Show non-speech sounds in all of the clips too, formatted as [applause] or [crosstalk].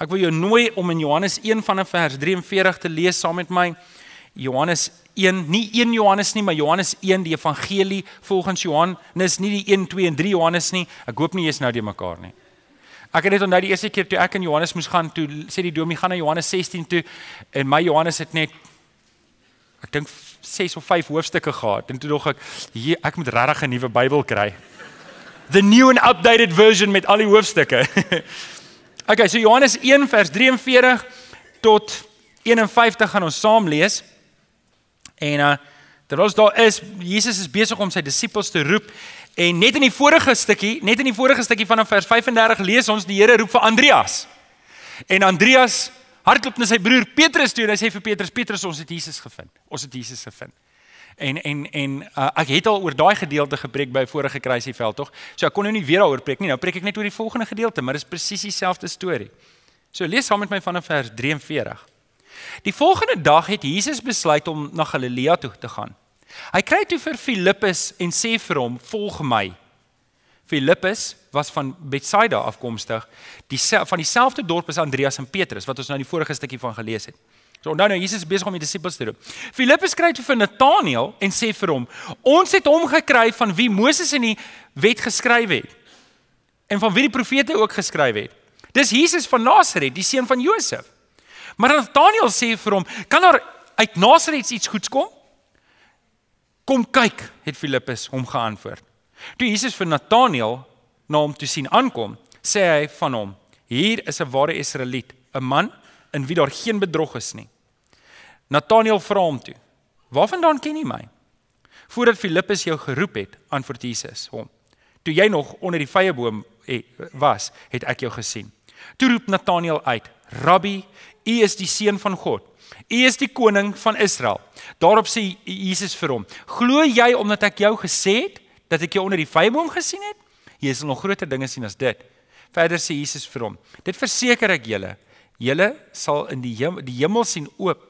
Ek wil jou nooi om in Johannes 1 vanaf vers 43 te lees saam met my. Johannes 1, nie 1 Johannes nie, maar Johannes 1 die evangelie volgens Johannes, nie die 1, 2 en 3 Johannes nie. Ek hoop nie jy's nou die mekaar nie. Ek het net onthou die eerste keer toe ek in Johannes moes gaan, toe sê die dominee gaan na Johannes 16 toe en my Johannes het net ek dink 6 of 5 hoofstukke gehad en toe dog ek hier ek moet regtig 'n nuwe Bybel kry. [laughs] The new and updated version met al die hoofstukke. [laughs] okay, so Johannes 1 vers 43 tot 51 gaan ons saam lees. En uh terwyl ons daar is, Jesus is besig om sy disippels te roep en net in die vorige stukkie, net in die vorige stukkie van vers 35 lees ons die Here roep vir Andreas. En Andreas hardloop na sy broer Petrus toe en hy sê vir Petrus: "Petrus, ons het Jesus gevind. Ons het Jesus gevind." En en en uh, ek het al oor daai gedeelte gepreek by vorige kruisieveld tog. So ek kon nou nie weer daaroor preek nie. Nou preek ek net oor die volgende gedeelte, maar dit is presies dieselfde storie. So lees saam met my van vers 43. Die volgende dag het Jesus besluit om na Galilea toe te gaan. Hy kry toe vir Filippus en sê vir hom: "Volg my." Filippus was van Betsaida afkomstig, die van dieselfde dorp as Andreas en Petrus wat ons nou in die vorige stukkie van gelees het. So onthou nou Jesus besig om die disippels te roep. Filippus kry toe vir Nathanael en sê vir hom: "Ons het hom gekry van wie Moses in die wet geskryf het en van wie die profete ook geskryf het. Dis Jesus van Nasaret, die seun van Josef." Maar Nathanael sê vir hom: "Kan daar uit Nasaret iets goeds kom?" "Kom kyk," het Filippus hom geantwoord. Toe Jesus vir Nathanael na hom toe sien aankom, sê hy van hom: "Hier is 'n ware Israeliet, 'n man in wie daar geen bedrog is nie." Nathanael vra hom toe: "Waarvandaan ken jy my?" Voordat Filippus jou geroep het, antwoord Jesus hom: "Toe jy nog onder die vyeboom eh, was, het ek jou gesien." Toe roep Nathanael uit: "Rabbi, u is die seun van God. U is die koning van Israel." Daarop sê Jesus vir hom: "Glo jy omdat ek jou gesê het dat ek jou onder die vyeboom gesien het?" Jy sal nog groter dinge sien as dit. Verder sê Jesus vir hom: Dit verseker ek julle, julle sal in die hemel, die hemel sien oop.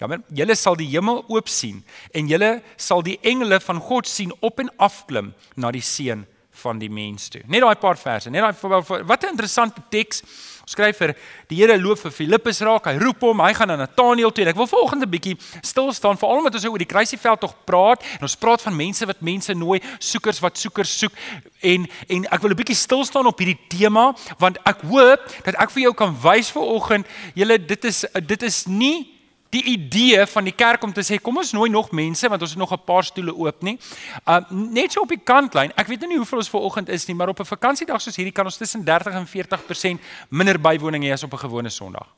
Jammer, julle sal die hemel oop sien en julle sal die engele van God sien op en af klim na die seun van die mens toe. Net daai paar verse, net daai wat 'n interessante teks skryf vir die Here loop vir Filippus raak. Hy roep hom, hy gaan na Nathanael toe. Ek wil volgende bietjie stil staan veral omdat ons oor die kruisieveld tog praat en ons praat van mense wat mense nooi, soekers wat soekers soek en en ek wil 'n bietjie stil staan op hierdie tema want ek hoop dat ek vir jou kan wys vir oggend, julle dit is dit is nie die idee van die kerk om te sê kom ons nooi nog mense want ons het nog 'n paar stoele oop nie. Uh net so op die kantlyn. Ek weet nou nie hoeveel ons ver oggend is nie, maar op 'n vakansiedag soos hierdie kan ons tussen 30 en 40% minder bywoning hê as op 'n gewone Sondag.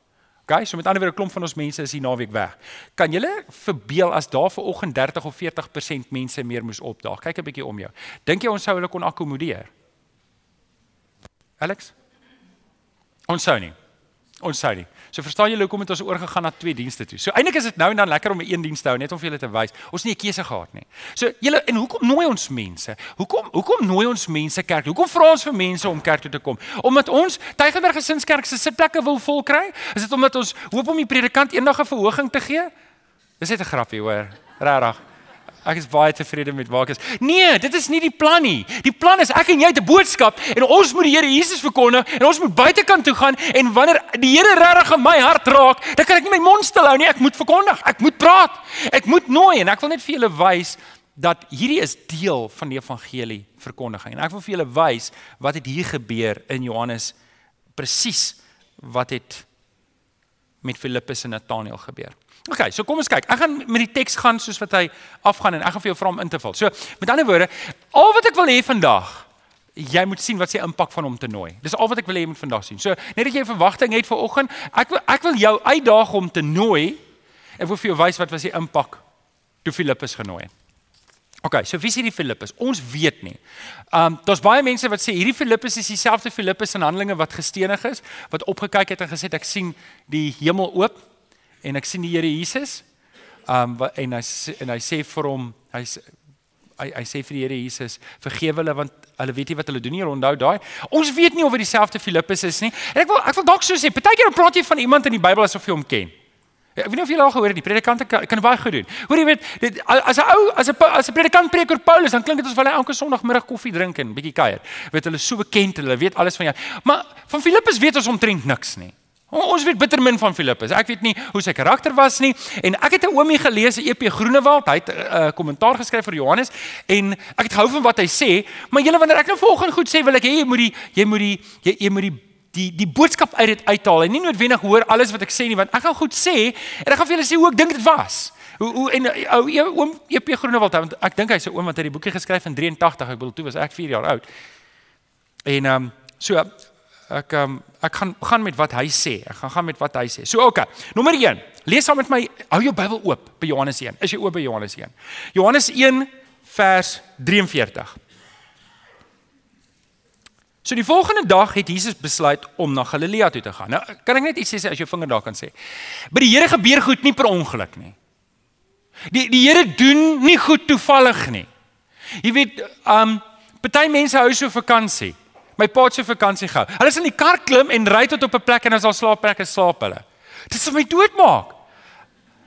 OK, so met ander woorde 'n klomp van ons mense is hier naweek weg. Kan julle verbeel as daar ver oggend 30 of 40% mense meer moes opdaag? Kyk 'n bietjie om jou. Dink jy ons sou hulle kon akkommodeer? Alex? Ons sou nie. Ons sou nie. So verstaan julle hoekom het ons oorgegaan na twee dienste toe. So eintlik is dit nou en dan lekker om 'n een diens te hou net om vir julle te wys. Ons het nie 'n keuse gehad nie. So julle en hoekom nooi ons mense? Hoekom hoekom nooi ons mense kerk? Hoekom vra ons vir mense om kerk toe te kom? Omdat ons Tygerberg Gesinskerk se sitplekke wil vol kry? Is dit omdat ons hoop om die predikant eendag 'n verhoging te gee? Dis net 'n grappie hoor. Regtig. Ek is baie tevrede met waar ek is. Nee, dit is nie die plan nie. Die plan is ek en jy het 'n boodskap en ons moet die Here Jesus verkondig en ons moet buitekant toe gaan en wanneer die Here regtig in my hart raak, dan kan ek nie my mond stil hou nie. Ek moet verkondig. Ek moet praat. Ek moet nooi en ek wil net vir julle wys dat hierdie is deel van die evangelie verkondiging. En ek wil vir julle wys wat het hier gebeur in Johannes presies wat het met Filippus en Nathanael gebeur. OK, so kom ons kyk. Ek gaan met die teks gaan soos wat hy afgaan en ek gaan vir jou vra om in te vul. So, met ander woorde, al wat ek wil hê vandag, jy moet sien wat se impak van hom te nooi. Dis al wat ek wil hê jy moet vandag sien. So, net dat jy 'n verwagting het vir oggend, ek wil ek wil jou uitdaag om te nooi. Wil vir jou wys wat was die impak toe Filippus genooi het. OK, so wie is hierdie Filippus? Ons weet nie. Um daar's baie mense wat sê hierdie Filippus is dieselfde Filippus in Handelinge wat gestenig is, wat opgekyk het en gesê ek sien die hemel oop en ek sien die Here Jesus. Um en hy en hy sê vir hom, hy hy hy sê vir die Here Jesus, vergewe hulle want hulle weet nie wat hulle doen nie. Onthou daai. Ons weet nie of dit dieselfde Filippus is nie. En ek wil ek wil dalk so sê, partykeer praat jy van iemand in die Bybel asof jy hom ken. Ek weet nie of julle al gehoor het die predikante kan, kan baie goed doen. Hoor jy weet, dit as 'n ou as 'n as 'n predikant preek oor Paulus, dan klink dit asof hy elke Sondagmiddag koffie drink en bietjie kuier. Weet hulle so bekend, hulle weet alles van jou. Maar van Filippus weet ons omtrent niks nie. Ons weet bitter min van Filippus. Ek weet nie hoe sy karakter was nie en ek het 'n oomie gelees, EP Groenewald, hy het 'n uh, kommentaar geskryf vir Johannes en ek het gehou van wat hy sê, maar julle wanneer ek nou volgende goed sê, wil ek hê jy moet die jy moet die jy, jy moet die die die boodskap uit dit uithaal en nie noodwendig hoor alles wat ek sê nie want ek gaan goed sê en ek gaan vir julle sê hoe ek dink dit was. Hoe hoe en ou oom EP Groenewald want ek dink hy's 'n oom wat het die boekie geskryf in 83, ek bedoel toe was ek 4 jaar oud. En ehm um, so ek um, ek gaan gaan met wat hy sê. Ek gaan gaan met wat hy sê. So okay. Nommer 1. Lees saam met my. Hou jou Bybel oop by Johannes 1. Is jy oop by Johannes 1? Johannes 1 vers 43. So die volgende dag het Jesus besluit om na Galilea toe te gaan. Nou kan ek net iets sê as jy vinger daar kan sê. By die Here gebeur goed nie per ongeluk nie. Die die Here doen nie goed toevallig nie. Jy weet, um party mense hou so vakansie my pa se vakansie gehou. Hulle is in die kar klim en ry tot op 'n plek en as daar slaapplekke slaap hulle. Dit sou my doodmaak.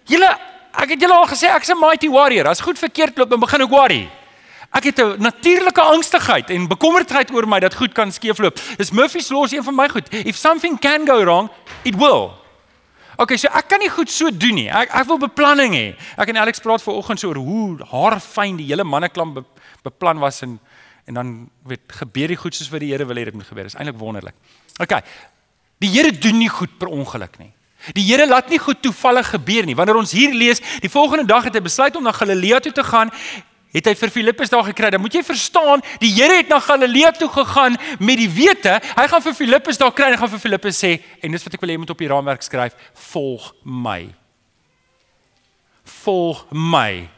Julle, ek het julle al gesê ek's 'n mighty warrior. As goed verkeerd loop, dan begin ek worry. Ek het 'n natuurlike angstigheid en bekommerdheid oor my dat goed kan skeefloop. Dis Murphy's law is een van my goed. If something can go wrong, it will. Okay, so ek kan nie goed so doen nie. Ek ek wil beplanning hê. Ek en Alex praat vanoggend so oor hoe haar fyn die hele manneklam be, beplan was en en dan weet gebeur die goed soos wat die Here wil hê dit moet gebeur. Dit is eintlik wonderlik. OK. Die Here doen nie goed per ongeluk nie. Die Here laat nie goed toevallig gebeur nie. Wanneer ons hier lees, die volgende dag het hy besluit om na Galilea toe te gaan, het hy vir Filippus daar gekry. Dan moet jy verstaan, die Here het na Galilea toe gegaan met die wete, hy gaan vir Filippus daar kry en hy gaan vir Filippus sê en dis wat ek wil hê moet op die raamwerk skryf, volg my. Volg my.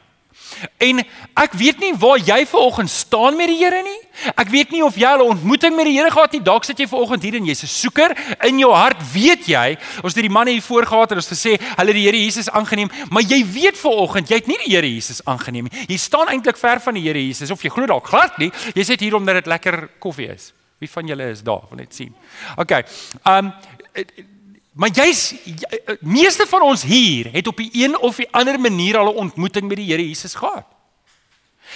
En ek weet nie waar jy vanoggend staan met die Here nie. Ek weet nie of jy 'n ontmoeting met die Here gehad het nie. Dalk sit jy vanoggend hier en jy's 'n soeker. In jou hart weet jy, ons het die manne hier voor gehad en ons het gesê hulle die Here Jesus aangeneem, maar jy weet vanoggend jy het nie die Here Jesus aangeneem nie. Jy staan eintlik ver van die Here Jesus of jy glo dalk glad nie. Jy sit hier omdat dit lekker koffie is. Wie van julle is daar? Wil net sien. OK. Um Maar jy's jy, meeste van ons hier het op 'n een of 'n ander manier al 'n ontmoeting met die Here Jesus gehad.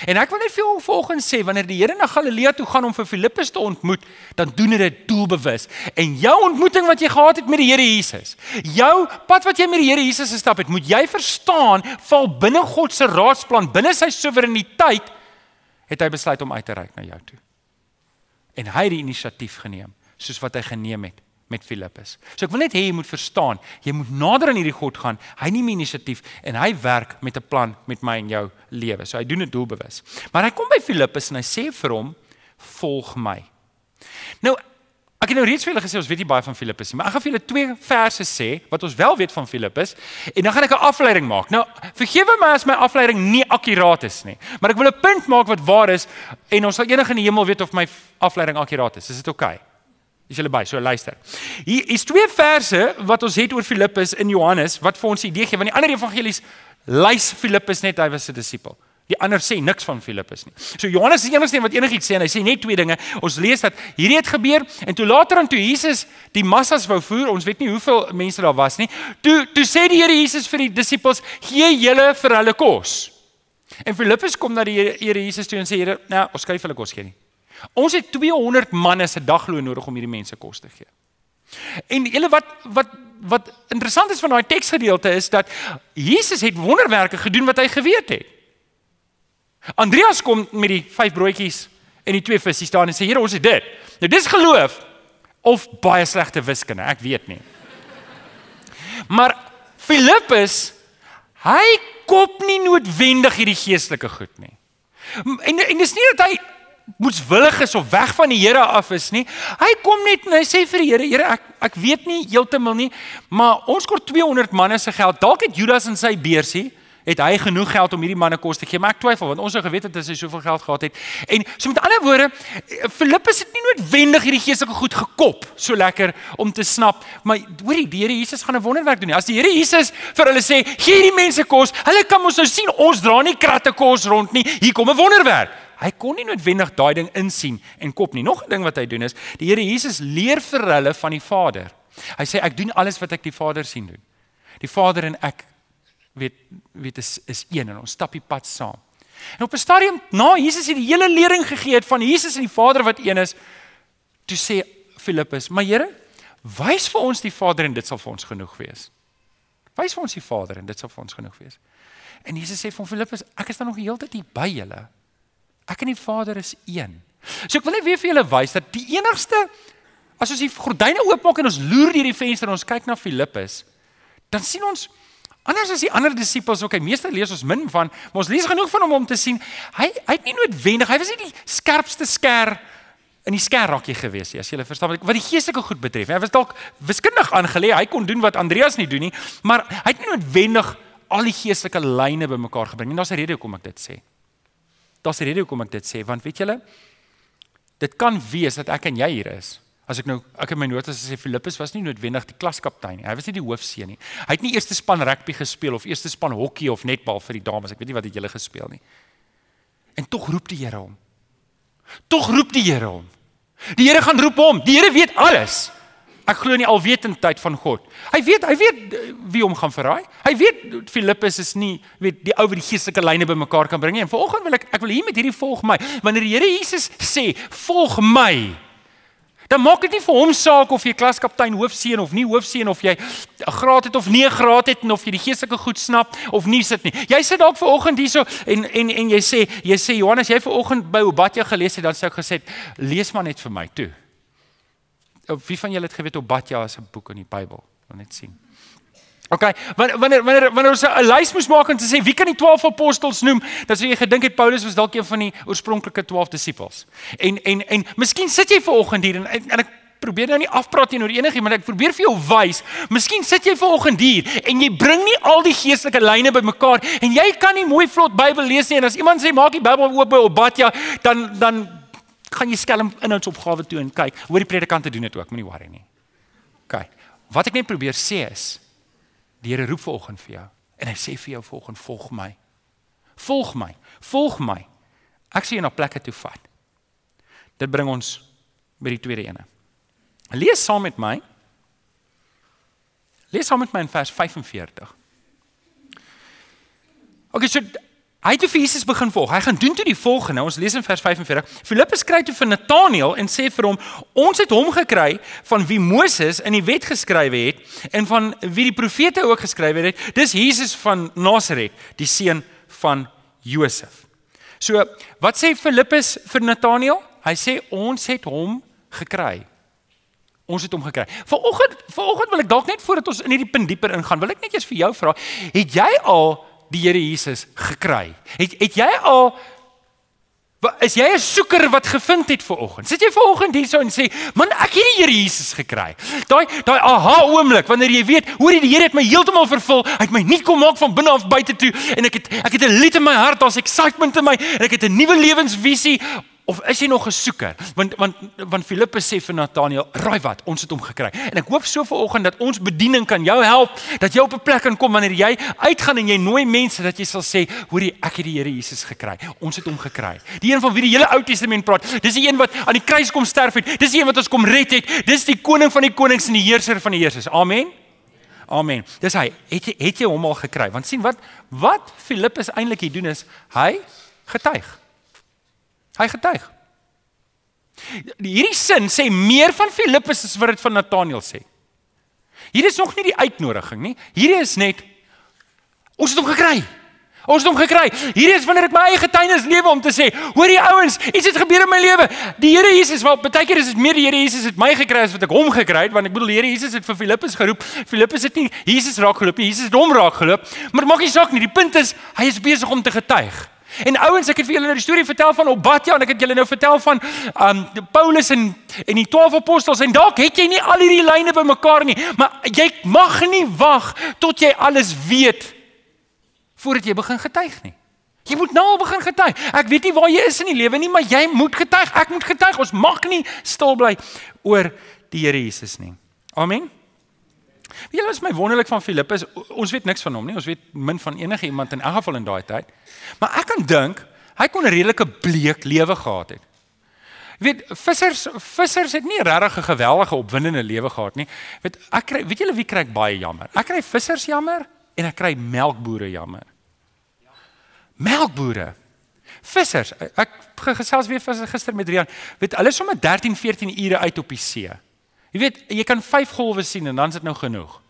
En ek wil net vir jou volgens sê wanneer die Here na Galilea toe gaan om vir Filippus te ontmoet, dan doen hy dit doelbewus. En jou ontmoeting wat jy gehad het met die Here Jesus, jou pad wat jy met die Here Jesus gestap het, moet jy verstaan, val binne God se raadsplan, binne sy soewereiniteit, het hy besluit om uit te reik na jou toe. En hy het die inisiatief geneem, soos wat hy geneem het met Filippus. So ek wil net hê jy moet verstaan, jy moet nader aan hierdie God gaan. Hy neem inisiatief en hy werk met 'n plan met my en jou lewe. So hy doen dit doelbewus. Maar hy kom by Filippus en hy sê vir hom: "Volg my." Nou Ek het nou reeds vir julle gesê ons weet nie baie van Filippus nie, maar ek gaan vir julle twee verse sê wat ons wel weet van Filippus en dan gaan ek 'n afleiding maak. Nou, vergewe my as my afleiding nie akkuraat is nie, maar ek wil 'n punt maak wat waar is en ons sal eendag in die hemel weet of my afleiding akkuraat is. Is dit oukei? Okay? Is julle by? So luister. Hier is twee verse wat ons het oor Filippus in Johannes wat vir ons idee gee want die ander evangelies lys Filippus net hy was 'n disipel. Die ander sê niks van Filippus nie. So Johannes is die enigste een wat enigiets sê en hy sê net twee dinge. Ons lees dat hierdie het gebeur en toe later aan toe Jesus die massas wou voer, ons weet nie hoeveel mense daar was nie. Toe toe sê die Here Jesus vir die disippels: "Gee julle vir hulle kos." En Filippus kom na die Here Jesus toe en sê: "Here, nou, ons skryf hulle kos gee nie." Ons het 200 manne se dagloon nodig om hierdie mense kos te gee. En julle wat wat wat interessant is van daai teksgedeelte is dat Jesus het wonderwerke gedoen wat hy geweet het. Andreas kom met die vyf broodjies en die twee visse staan en sê Here ons het dit. Nou dis geloof of baie slegte wiskunde, ek weet nie. Maar Filippus hy koop nie noodwendig hierdie geestelike goed nie. En en dis nie dat hy moetswillig is of weg van die Here af is nie. Hy kom net en hy sê vir die Here, Here, ek ek weet nie heeltemal nie, maar ons kort 200 manne se geld. Dalk het Judas in sy beursie het hy genoeg geld om hierdie manne kos te gee, maar ek twyfel want ons het geweet dat hy soveel geld gehad het. En so met ander woorde, Filippus het nie noodwendig hierdie geestelike goed gekop so lekker om te snap, maar hoorie, die Here Jesus gaan 'n wonderwerk doen. As die Here Jesus vir hulle sê, "Gee hierdie mense kos," hulle kan mos nou sien ons dra nie kratte kos rond nie. Hier kom 'n wonderwerk. Hy kon nie noodwendig daai ding insien en kop nie. Nog 'n ding wat hy doen is, die Here Jesus leer vir hulle van die Vader. Hy sê ek doen alles wat ek die Vader sien doen. Die Vader en ek weet weet is is een en ons stap die pad saam. En op 'n stadium na Jesus het die hele lering gegee het van Jesus en die Vader wat een is, toe sê Filippus: "Maar Here, Wys vir ons die Vader en dit sal vir ons genoeg wees. Wys vir ons die Vader en dit sal vir ons genoeg wees. En Jesus sê vir Filippus, ek is dan nog die hele tyd hier by julle. Ek en die Vader is een. So ek wil net weer vir julle wys dat die enigste as ons die gordyne oopmaak en ons loer deur die venster en ons kyk na Filippus, dan sien ons anders as die ander disippels, okay, meeste lees ons min van, maar ons lees genoeg van hom om te sien hy hy het nie noodwendig, hy was nie die skerpste sker in die skerrakkie gewees nie, as jy verstaan wat die geestelike goed betref. Hy was dalk wiskundig aangeleë, hy kon doen wat Andreas nie doen nie, maar hy het nie noodwendig al die geestelike lyne bymekaar gebring nie. Daar's 'n rede hoekom ek dit sê. Daar's 'n rede hoekom ek dit sê, want weet julle, dit kan wees dat ek en jy hier is As ek nou ek in my notas sê Filippus was nie noodwendig die klaskaptein nie. Hy was nie die hoofseun nie. Hy het nie eerste span rugby gespeel of eerste span hokkie of netbal vir die dames. Ek weet nie wat het julle gespeel nie. En tog roep die Here hom. Tog roep die Here hom. Die Here gaan roep hom. Die Here weet alles. Ek glo in die alwetendheid van God. Hy weet, hy weet eh, wie hom gaan verraai. Hy weet Filippus is nie weet die ou wat die geestelike lyne bymekaar kan bring nie. En vanoggend wil ek ek wil hier met hierdie volg my. Wanneer die Here Jesus sê, "Volg my," Dan maak dit nie vir hom saak of jy klaskaptein hoofseun of nie hoofseun of jy 'n graad het of nie 'n graad het en of jy die geestelike goed snap of nie sit nie. Jy sit dalk ver oggend hierso en en en jy sê jy sê Johannes jy ver oggend by Obadja gelees het dan sou ek gesê lees maar net vir my toe. Wie van julle het geweet Obadja is 'n boek in die Bybel? Wil net sien. OK, wanneer wanneer wanneer ons 'n lys moes maak om te sê wie kan die 12 apostels noem, dan sou jy gedink het Paulus was dalk een van die oorspronklike 12 disippels. En en en miskien sit jy ver oggend hier en, en ek probeer nou nie afpraat teenoor enigiemand, maar ek probeer vir jou wys. Miskien sit jy ver oggend hier en jy bring nie al die geestelike lyne bymekaar en jy kan nie mooi vlot Bybel lees nie en as iemand sê maak die Bybel oop by Obadja, dan dan gaan jy skelm inhoudsopgawe toe en kyk. Hoor die predikante doen dit ook, moenie worry nie. OK. Wat ek net probeer sê is Die Here roep vanoggend vir jou en hy sê vir jou volgende volg my. Volg my. Volg my. Ek sien jy na plekke toe vat. Dit bring ons by die tweede ene. Lees saam met my. Lees saam met my in vers 45. Okay, so Hy het vir Jesus begin volg. Hy gaan doen toe die volgende. Ons lees in vers 45. Filippus skryf toe vir Nataneel en sê vir hom: "Ons het hom gekry van wie Moses in die wet geskrywe het en van wie die profete ook geskrywe het. Dis Jesus van Nasaret, die seun van Josef." So, wat sê Filippus vir Nataneel? Hy sê ons het hom gekry. Ons het hom gekry. Vanoggend, vanoggend wil ek dalk net voordat ons in hierdie punt dieper ingaan, wil ek net eers vir jou vra, het jy al die Here Jesus gekry? Het het jy al is jy 'n soeker wat gevind het ver oggend? Sit jy ver oggend hierso en sê, "Man, ek het die Here Jesus gekry." Daai daai aha oomblik wanneer jy weet, hoor jy die Here het my heeltemal vervul. Hy het my nie kom maak van binne af buite toe en ek het ek het 'n lied in my hart, daar's excitement in my en ek het 'n nuwe lewensvisie Of is jy nog 'n soeker? Want want want Filippus sê vir Nataneel, "Raai wat, ons het hom gekry." En ek hoop so vanoggend dat ons bediening kan jou help dat jy op 'n plek kan kom wanneer jy uitgaan en jy nooi mense dat jy sal sê, "Hoorie, ek het die Here Jesus gekry. Ons het hom gekry." Die een van wie die hele Ou Testament praat. Dis die een wat aan die kruis kom sterf het. Dis die een wat ons kom red het. Dis die koning van die konings en die heerser van die heersers. Amen. Amen. Dis hy. Het jy het jy hom al gekry? Want sien wat wat Filippus eintlik hier doen is, hy getuig. Hy getuig. Hierdie sin sê meer van Filippus as wat dit van Nataneel sê. Hier is nog nie die uitnodiging nie. Hier is net ons het hom gekry. Ons het hom gekry. Hier is wanneer ek my eie getuienis lewe om te sê, hoor die ouens, iets het gebeur in my lewe. Die Here Jesus, wel baie keer is dit meer die Here Jesus het my gekry as wat ek hom gekry het, want ek bedoel die Here Jesus het vir Filippus geroep. Filippus het nie Jesus raak geloop nie, Jesus het hom raak geloop. Maar maak nie saak nie, die punt is hy is besig om te getuig. En ouens, ek het vir julle nou die storie vertel van Obadja en ek het julle nou vertel van um Paulus en en die 12 apostels en dalk het jy nie al hierdie lyne bymekaar nie, maar jy mag nie wag tot jy alles weet voordat jy begin getuig nie. Jy moet nou al begin getuig. Ek weet nie waar jy is in die lewe nie, maar jy moet getuig. Ek moet getuig. Ons mag nie stil bly oor die Here Jesus nie. Amen. Wie is my wonderlik van Filippus? Ons weet niks van hom nie. Ons weet min van enige iemand in elk geval in daai tyd. Maar ek kan dink hy kon 'n redelike bleek lewe gehad het. Jy weet vissers vissers het nie regtig 'n geweldige opwindende lewe gehad nie. Weet ek kry weet julle wie kry ek baie jammer? Ek kry vissers jammer en ek kry melkbore jammer. Melkbore. Vissers, ek gesels weer gister met Rian. Weet hulle is sommer 13, 14 ure uit op die see. Jy weet, jy kan 5 golwe sien en dan is dit nou genoeg.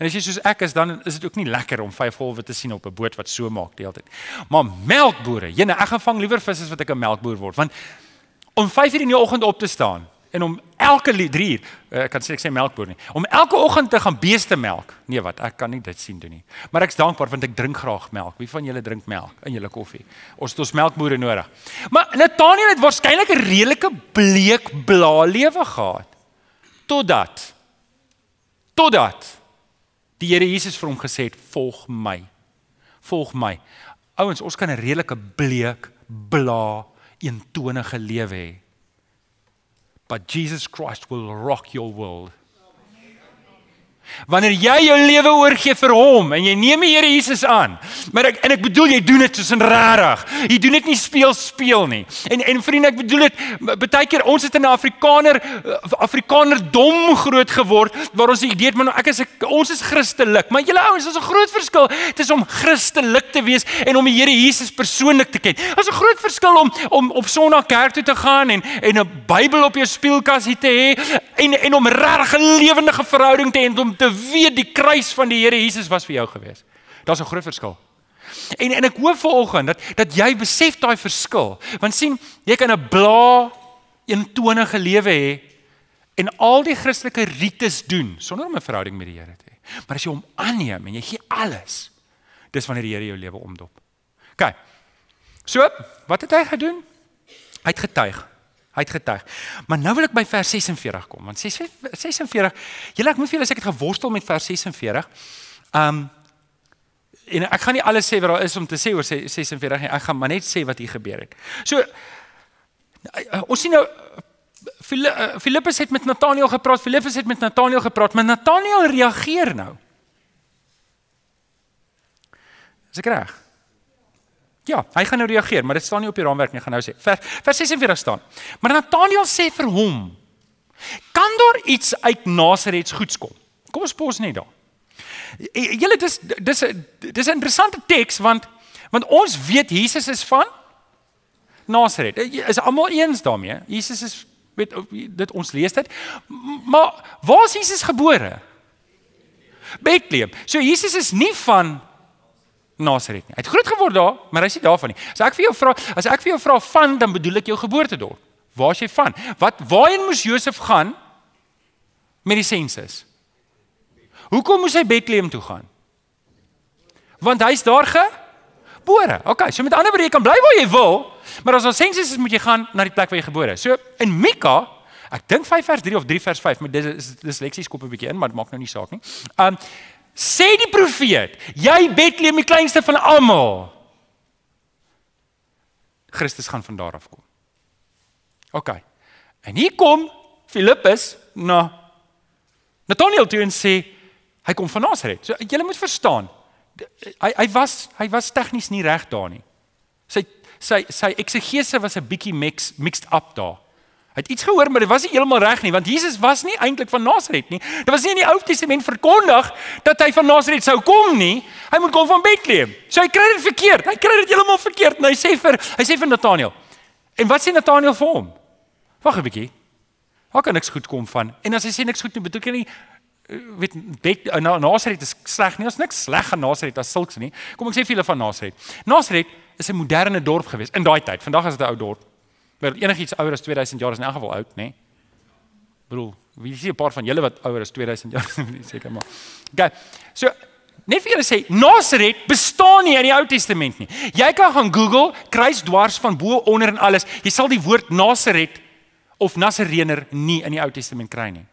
En as jy soos ek is, dan is dit ook nie lekker om 5 golwe te sien op 'n boot wat so maak die hele tyd. Maar melkbore, jene, ek gaan vang liewer vis as wat ek 'n melkboer word, want om 5:00 in die oggend op te staan en om elke 3 uur, eh, ek kan sê ek sê melkboer nie, om elke oggend te gaan beeste melk. Nee, wat? Ek kan nie dit sien doen nie. Maar ek's dankbaar want ek drink graag melk. Wie van julle drink melk in julle koffie? Ons het ons melkbore nodig. Maar Nathaniel het waarskynlik 'n redelike bleek blaa lewe gehad. Totdat totdat die Here Jesus vir hom gesê het: "Volg my. Volg my." Ouens, ons kan 'n redelike bleek blaa eentonige lewe hê. But Jesus Christ will rock your world. Wanneer jy jou lewe oorgee vir hom en jy neem die Here Jesus aan. Maar ek en ek bedoel jy doen dit soos in rarig. Jy doen dit nie speel speel nie. En en vriende, ek bedoel dit baie keer ons het in 'n Afrikaner Afrikaner dom groot geword waar ons die idee het maar ek is ek, ons is Christelik. Maar julle ouens, daar's 'n groot verskil tussen om Christelik te wees en om die Here Jesus persoonlik te ken. Daar's 'n groot verskil om om op Sondag kerk toe te gaan en en 'n Bybel op jou spieelkas te hê en en om regtig 'n lewendige verhouding te hê om te weet die kruis van die Here Jesus was vir jou gewees. Daar's 'n groot verskil. En en ek hoop vanoggend dat dat jy besef daai verskil. Want sien, jy kan 'n bla eentonige lewe hê en al die Christelike rites doen sonder om 'n verhouding met die Here te hê. Maar as jy hom aanneem en jy gee alles, dis wanneer die Here jou lewe omdop. OK. So, wat het hy gedoen? Hy het getuig. Hy het getuig. Maar nou wil ek by vers 46 kom, want 46, julle ek moet vir julle sê ek het geworstel met vers 46. Um en ek gaan nie alles sê wat daar is om te sê oor 46 nie. Ek gaan maar net sê wat hier gebeur het. So ons sien nou Filippus het met Nathanael gepraat. Filippus het met Nathanael gepraat, maar Nathanael reageer nou. Is ek reg? Ja, hy gaan nou reageer, maar dit staan nie op die raamwerk nie, gaan nou sê. Vers vers 46 staan. Maar Nathanael sê vir hom: "Kan daar iets uit Nasaret goeds kom?" Kom ons pos net daar. Julle dis dis dis 'n interessante teks want want ons weet Jesus is van Nasaret. Is almal eens daarmee? Jesus is weet dit ons lees dit. Maar waar is Jesus gebore? Bethlehem. So Jesus is nie van Nasaret nie. Hy het groot geword daar, maar hy's nie daarvan nie. As ek vir jou vra, as ek vir jou vra van, dan bedoel ek jou geboortedorp. Waar is jy van? Wat waarheen moes Josef gaan met die sensus? Hoekom moes hy Bethlehem toe gaan? Want hy's daar gebore. OK, so met ander woorde jy kan bly waar jy wil, maar as ons sensus is, moet jy gaan na die plek waar jy gebore is. So in Mika Ek dink 5 vers 3 of 3 vers 5, maar dis dis leksies kop 'n bietjie in, maar dit maak nou nie saak nie. Um Sê die profeet, jy Bethlehem die kleinste van almal. Christus gaan van daar af kom. OK. En hier kom Filippus na Nathanael toe en sê hy kom van Nasaret. So jy moet verstaan. Hy hy was hy was tegnies nie reg daar nie. Sy sy sy eksegese was 'n bietjie mix mixed up daar. Hy het iets gehoor, maar dit was nie heeltemal reg nie, want Jesus was nie eintlik van Nasaret nie. Dit was nie in die Ou Testament verkondig dat hy van Nasaret sou kom nie. Hy moet kom van Bethlehem. So hy kry dit verkeerd. Hy kry dit heeltemal verkeerd. En hy sê vir hy sê vir Nathanael. En wat sê Nathanael vir hom? Wag 'n bietjie. Waar kan niks goed kom van? En as hy sê niks goed nie, hy nie eh, weet Bet, uh, Nasaret is sleg nie. Ons niks sleg aan Nasaret as sulks nie. Kom ek sê vir julle van Nasaret. Nasaret is 'n moderne dorp gewees in daai tyd. Vandag is dit 'n ou dorp. Maar enigiets ouer as 2000 jaar is in elk geval oud, nê? Nee? Bedoel, wie sien 'n paar van julle wat ouer as 2000 jaar is, [laughs] seker maar. OK. So, net vir julle sê, Nasaret bestaan nie in die Ou Testament nie. Jy kan gaan Google, kruis dwars van bo onder en alles. Jy sal die woord Nasaret of Nasarener nie in die Ou Testament kry nie.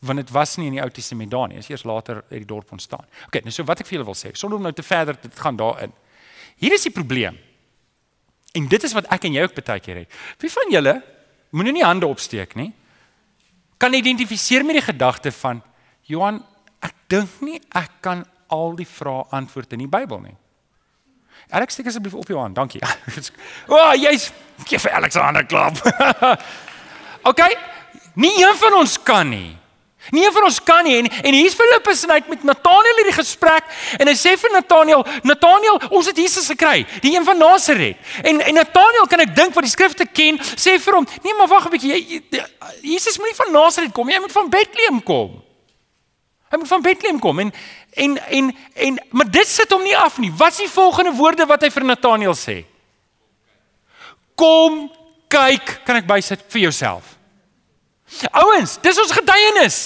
Want dit was nie in die Ou Testament daar nie. Dit is eers later uit die dorp ontstaan. OK, nou so wat ek vir julle wil sê, sonder om nou te verder te gaan daarin. Hier is die probleem. En dit is wat ek en jy ook baie keer het. Wie van julle moenie nie hande opsteek nie. Kan identifiseer met die gedagte van Johan, ek dink nie ek kan al die vrae antwoord in die Bybel nie. Alex, steek asseblief op jou hand. Dankie. [laughs] O, oh, jy's gee vir Alexander klap. [laughs] okay. Nie een van ons kan nie. Nie van ons kan nie en en hier's Filippus en hy het met Nathanael hierdie gesprek en hy sê vir Nathanael, Nathanael, ons het Jesus gekry, die een van Nasaret. En en Nathanael kan ek dink wat die skrifte ken, sê vir hom, nee maar wag 'n bietjie, jy, Jesus moenie van Nasaret kom, jy moet van Bethlehem kom. Hy moet van Bethlehem kom en en en en maar dit sit hom nie af nie. Wat is die volgende woorde wat hy vir Nathanael sê? Kom kyk, kan ek bysit vir jouself. Ouens, dis ons getuienis.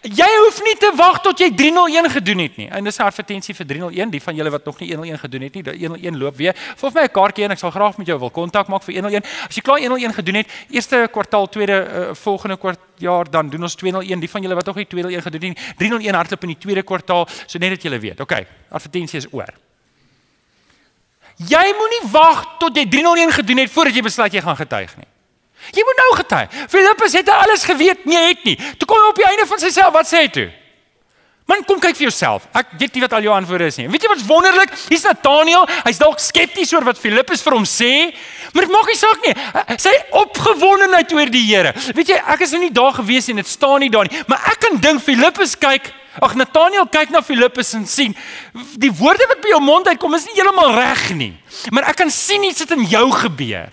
Jy hoef nie te wag tot jy 301 gedoen het nie. En dis 'n advertensie vir 301, die van julle wat nog nie 101 gedoen het nie, die 101 loop weer. Volg my 'n kaartjie en ek sal graag met jou wil kontak maak vir 101. As jy klaar 101 gedoen het, eerste kwartaal, tweede uh, volgende kwart jaar dan doen ons 201. Die van julle wat nog nie 201 gedoen het nie, 301 hardloop in die tweede kwartaal, so net dat julle weet. OK, advertensie is oor. Jy moenie wag tot jy 301 gedoen het voordat jy besluit jy gaan getuig nie. Jy moet nou getuig. Filippus het alles geweet, nee het nie. Toe kom hy op die einde van sy self, wat sê hy toe? Man, kom kyk vir jouself. Ek weet nie wat al jou antwoorde is nie. Weet jy wat's wonderlik? Hier's Nathaniel. Hy's dalk skepties oor wat Filippus vir hom sê, maar dit maak nie saak nie. Sy opgewondenheid oor die Here. Weet jy, ek is nou nie daar gewees nie, dit staan nie daar nie, maar ek kan dink Filippus kyk Ag Nathaniel kyk na Filippus en sien die woorde wat by jou mond uitkom is nie heeltemal reg nie. Maar ek kan sien iets het in jou gebeur.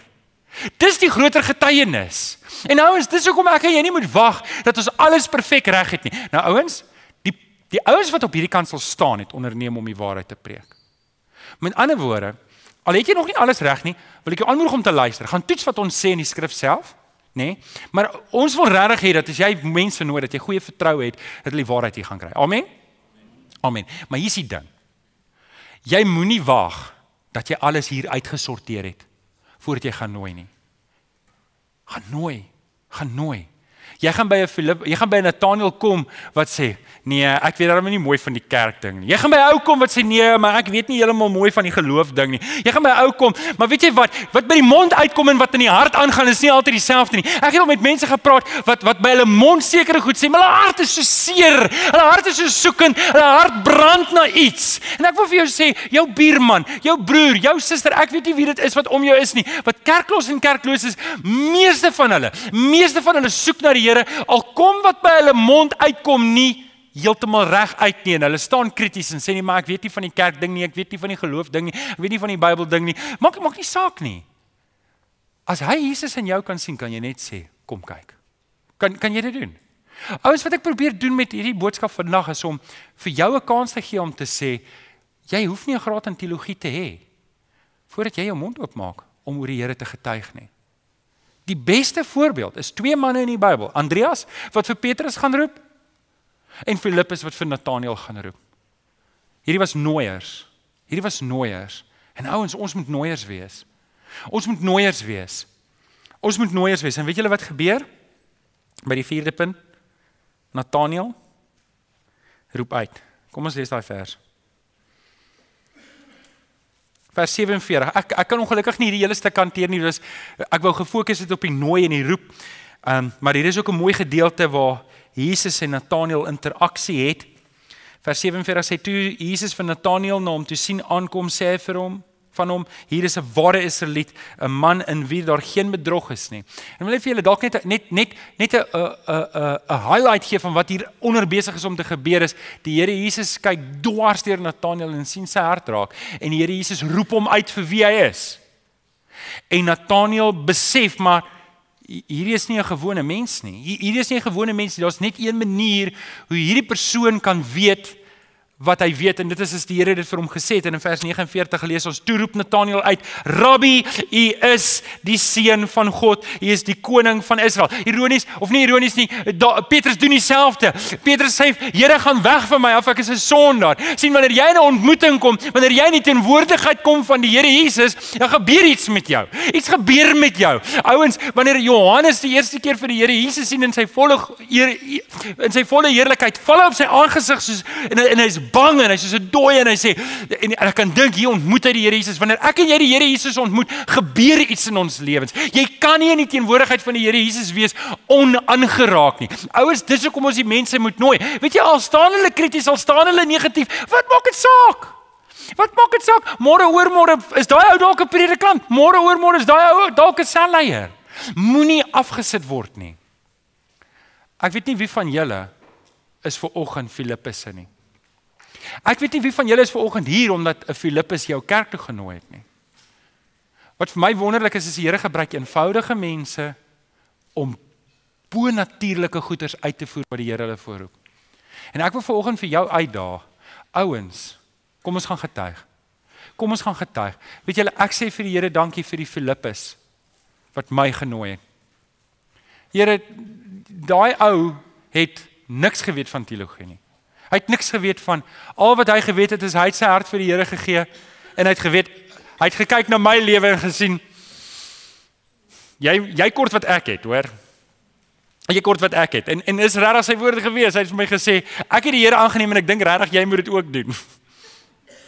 Dis die groter getuienis. En nou ouens, dis hoekom ek en jy nie moet wag dat ons alles perfek reg het nie. Nou ouens, die die ouens wat op hierdie kant sal staan het onderneem om die waarheid te preek. Met ander woorde, al het jy nog nie alles reg nie, wil ek jou aanmoedig om te luister. Gaan toets wat ons sê in die skrif self, nê? Nee? Maar ons wil regtig hê dat as jy mense nooi dat jy goeie vertroue het dat hulle die waarheid hier gaan kry. Amen. Amen. Maar hier's die ding. Jy moenie wag dat jy alles hier uitgesorteer het voordat jy gaan nooi nie. Gaan nooi, gaan nooi. Jy gaan by 'n Filip, jy gaan by 'n Nathaniel kom wat sê, "Nee, ek weet darem nie mooi van die kerk ding nie." Jy gaan by 'n ou kom wat sê, "Nee, maar ek weet nie heeltemal mooi van die geloof ding nie." Jy gaan by 'n ou kom, maar weet jy wat? Wat by die mond uitkom en wat in die hart aangaan is nie altyd dieselfde nie. Ek het al met mense gepraat wat wat by hulle mond sekere goed sê, maar hulle hart is so seer. Hulle hart is so soekend. Hulle hart brand na iets. En ek wil vir jou sê, jou buurman, jou broer, jou suster, ek weet nie wie dit is wat om jou is nie, wat kerklos en kerkloos is, meeste van hulle, meeste van hulle soek na die Here al kom wat by hulle mond uitkom nie heeltemal reg uit nie. En hulle staan krities en sê nie maar ek weet nie van die kerk ding nie ek weet nie van die geloof ding nie ek weet nie van die Bybel ding nie. Maak maak nie saak nie. As hy Jesus in jou kan sien kan jy net sê kom kyk. Kan kan jy dit doen? Ouens wat ek probeer doen met hierdie boodskap vandag is om vir jou 'n kans te gee om te sê jy hoef nie 'n graad in teologie te hê voordat jy jou mond oopmaak om oor die Here te getuig nie Die beste voorbeeld is twee manne in die Bybel, Andreas wat vir Petrus gaan roep en Filippus wat vir Nathanael gaan roep. Hierdie was nooiers. Hierdie was nooiers. En ouens, ons moet nooiers wees. Ons moet nooiers wees. Ons moet nooiers wees. En weet julle wat gebeur? By die 4de punt. Nathanael roep uit. Kom ons lees daai vers vers 47. Ek ek kan ongelukkig nie hierdie hele stuk hanteer nie. Dus ek wou gefokus het op die nooi en die roep. Ehm um, maar hier is ook 'n mooi gedeelte waar Jesus en Nathanael interaksie het. Vers 47 sê toe Jesus vir Nathanael na hom toe sien aankom sê hy vir hom van hom hier is 'n ware Israeliet 'n man in wie daar geen bedrog is nie. En wil ek vir julle dalk net net net net 'n 'n 'n 'n highlight gee van wat hier onder besig is om te gebeur is die Here Jesus kyk dwars deur Nathanael en sien sy hart raak en die Here Jesus roep hom uit vir wie hy is. En Nathanael besef maar hierdie is nie 'n gewone mens nie. Hierdie is nie 'n gewone mens nie. Daar's net een manier hoe hierdie persoon kan weet wat hy weet en dit is as die Here dit vir hom gesê het en in vers 49 gelees ons toe roep Nathanael uit Rabbi u is die seun van God u is die koning van Israel. Ironies of nie ironies nie da, Petrus doen dieselfde. Petrus sê Here gaan weg van my af ek is 'n sondaar. Sien wanneer jy in 'n ontmoeting kom wanneer jy in die teenwoordigheid kom van die Here Jesus dan gebeur iets met jou. Iets gebeur met jou. Ouens wanneer Johannes die eerste keer vir die Here Jesus sien in sy volle in sy volle heerlikheid val hy op sy aangesig soos en, en hy's bang en hy's soos 'n dooie en hy sê en, en ek kan dink hier ontmoet hy die Here Jesus. Wanneer ek en jy die Here Jesus ontmoet, gebeur iets in ons lewens. Jy kan nie in die teenwoordigheid van die Here Jesus wees onaangeraak nie. Ouers, dis hoekom ons die mense moet nooi. Weet jy al staan hulle krities, al staan hulle negatief, wat maak dit saak? Wat maak dit saak? Môre oor môre is daai ou dalk 'n predikant. Môre oor môre is daai ou dalk 'n selleier. Moenie afgesit word nie. Ek weet nie wie van julle is ver oggend Filippusse nie. Ek weet nie wie van julle is ver oggend hier omdat 'n Filippus jou kerk toe genooi het nie. Wat vir my wonderlik is is die Here gebruik eenvoudige mense om bonatuurlike goeders uit te voer wat die Here hulle voorroep. En ek wil vanoggend vir jou uitdaag. Ouens, kom ons gaan getuig. Kom ons gaan getuig. Weet julle, ek sê vir die Here dankie vir die Filippus wat my genooi het. Here, daai ou het niks geweet van teologie nie. Hy het niks geweet van al wat hy geweet het is hy het sy hart vir die Here gegee en hy het geweet hy het gekyk na my lewe en gesien jy jy kort wat ek het, hoor. Jy kort wat ek het. En en is regtig sy woorde gewees. Hy het vir my gesê, ek het die Here aangeneem en ek dink regtig jy moet dit ook doen.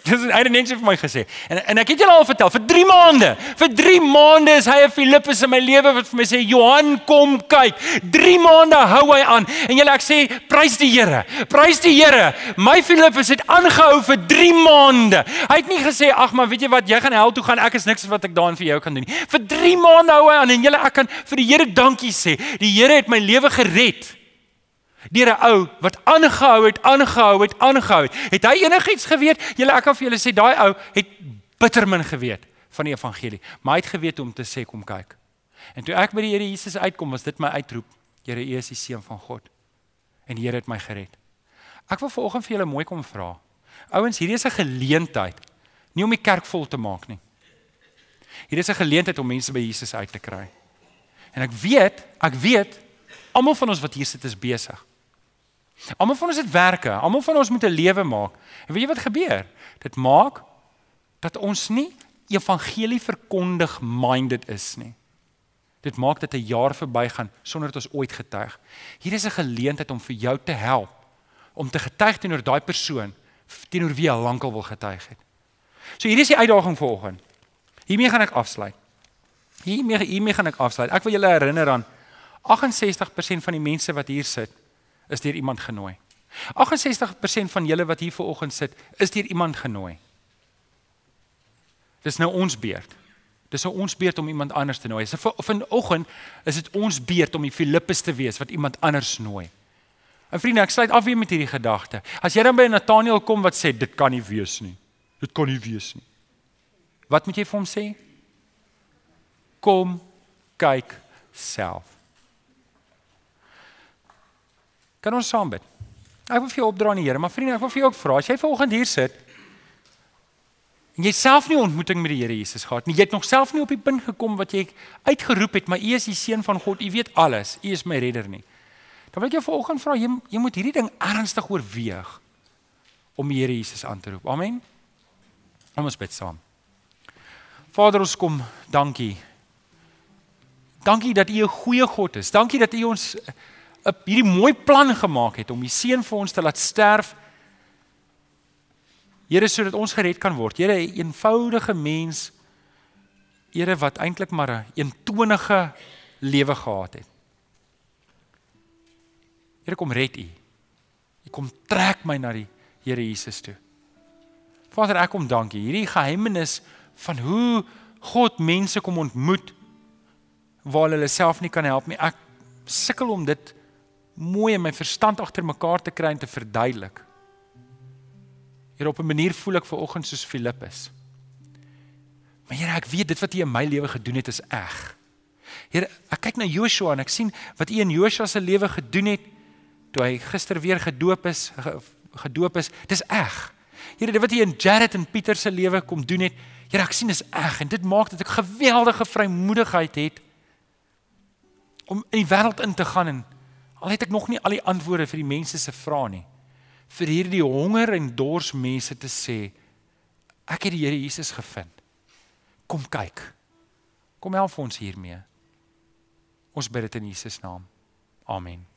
Dis hy het net vir my gesê. En en ek het julle al vertel vir 3 maande. Vir 3 maande is hy 'n Filippus in my lewe wat vir my sê Johan kom kyk. 3 maande hou hy aan. En julle ek sê prys die Here. Prys die Here. My Filippus het aangehou vir 3 maande. Hy het nie gesê ag maar weet jy wat jy gaan hel toe gaan ek is niks wat ek daan vir jou kan doen nie. Vir 3 maande hou hy aan en julle ek kan vir die Here dankie sê. Die Here het my lewe gered. Deur 'n ou wat aangehou het, aangehou het, aangehou het. Het hy enigiets geweet? Julle ek kan vir julle sê daai ou het bitter min geweet van die evangelie, maar hy het geweet om te sê kom kyk. En toe ek by die Here Jesus uitkom, was dit my uitroep. Here, U is die seun van God. En die Here het my gered. Ek wil vanoggend vir julle mooi kom vra. Ouens, hierdie is 'n geleentheid nie om die kerk vol te maak nie. Hierdie is 'n geleentheid om mense by Jesus uit te kry. En ek weet, ek weet almal van ons wat hier sit is besig. Almal van ons het werke, almal van ons moet 'n lewe maak. En weet jy wat gebeur? Dit maak dat ons nie evangelie verkondig minded is nie. Dit maak dat 'n jaar verbygaan sonder dat ons ooit getuig. Hier is 'n geleentheid om vir jou te help om te getuig teenoor daai persoon teenoor wie jy lankal wil getuig het. So hier is die uitdaging vanoggend. Hiermee gaan ek afsluit. Hiermee hiermee gaan ek afsluit. Ek wil julle herinner aan 68% van die mense wat hier sit is deur iemand genooi. 68% van julle wat hier vanoggend sit, is deur iemand genooi. Dis nou ons beurt. Dis nou ons beurt om iemand anders te nooi. So vanoggend is dit ons beurt om die Filippus te wees wat iemand anders nooi. En vriende, ek sluit af weer met hierdie gedagte. As jy dan by Nathaniel kom wat sê dit kan nie wees nie. Dit kan nie wees nie. Wat moet jy vir hom sê? Kom kyk self. Kan ons saam bid? Ek wil vir jou opdra aan die Here, maar vriende, ek wil vir jou ook vra, as jy vanoggend hier sit en jy self nie ontmoeting met die Here Jesus gehad nie, jy het nog self nie op die punt gekom wat jy uitgeroep het, maar U is die seun van God, U weet alles, U is my redder nie. Dan wil ek jou vanoggend vra, jy jy moet hierdie ding ernstig oorweeg om die Here Jesus aan te roep. Amen. Kom ons bid saam. Vader, ons kom, dankie. Dankie dat U 'n goeie God is. Dankie dat U ons 'n hierdie mooi plan gemaak het om die seun vir ons te laat sterf. Here sodat ons gered kan word. Here 'n eenvoudige mens Here wat eintlik maar 'n eentonige lewe gehad het. Here kom red U. U kom trek my na die Here Jesus toe. Vader, ek kom dankie. Hierdie geheimenis van hoe God mense kom ontmoet waar hulle self nie kan help nie. Ek sukkel om dit mooi in my verstand agter mekaar te kry en te verduidelik. Hier op 'n manier voel ek ver oggend soos Filippus. Maar Here, ek weet dit wat U in my lewe gedoen het is eg. Here, ek kyk na Joshua en ek sien wat U in Joshua se lewe gedoen het toe hy gister weer gedoop is, gedoop is. Dis eg. Here, dit wat U in Jared en Pieter se lewe kom doen het, Here, ek sien dis eg en dit maak dat ek geweldige vrymoedigheid het om in die wêreld in te gaan en Al het ek nog nie al die antwoorde vir die mense se vrae nie. Vir hierdie honger en dors mense te sê, ek het die Here Jesus gevind. Kom kyk. Kom help ons hiermee. Ons bid dit in Jesus naam. Amen.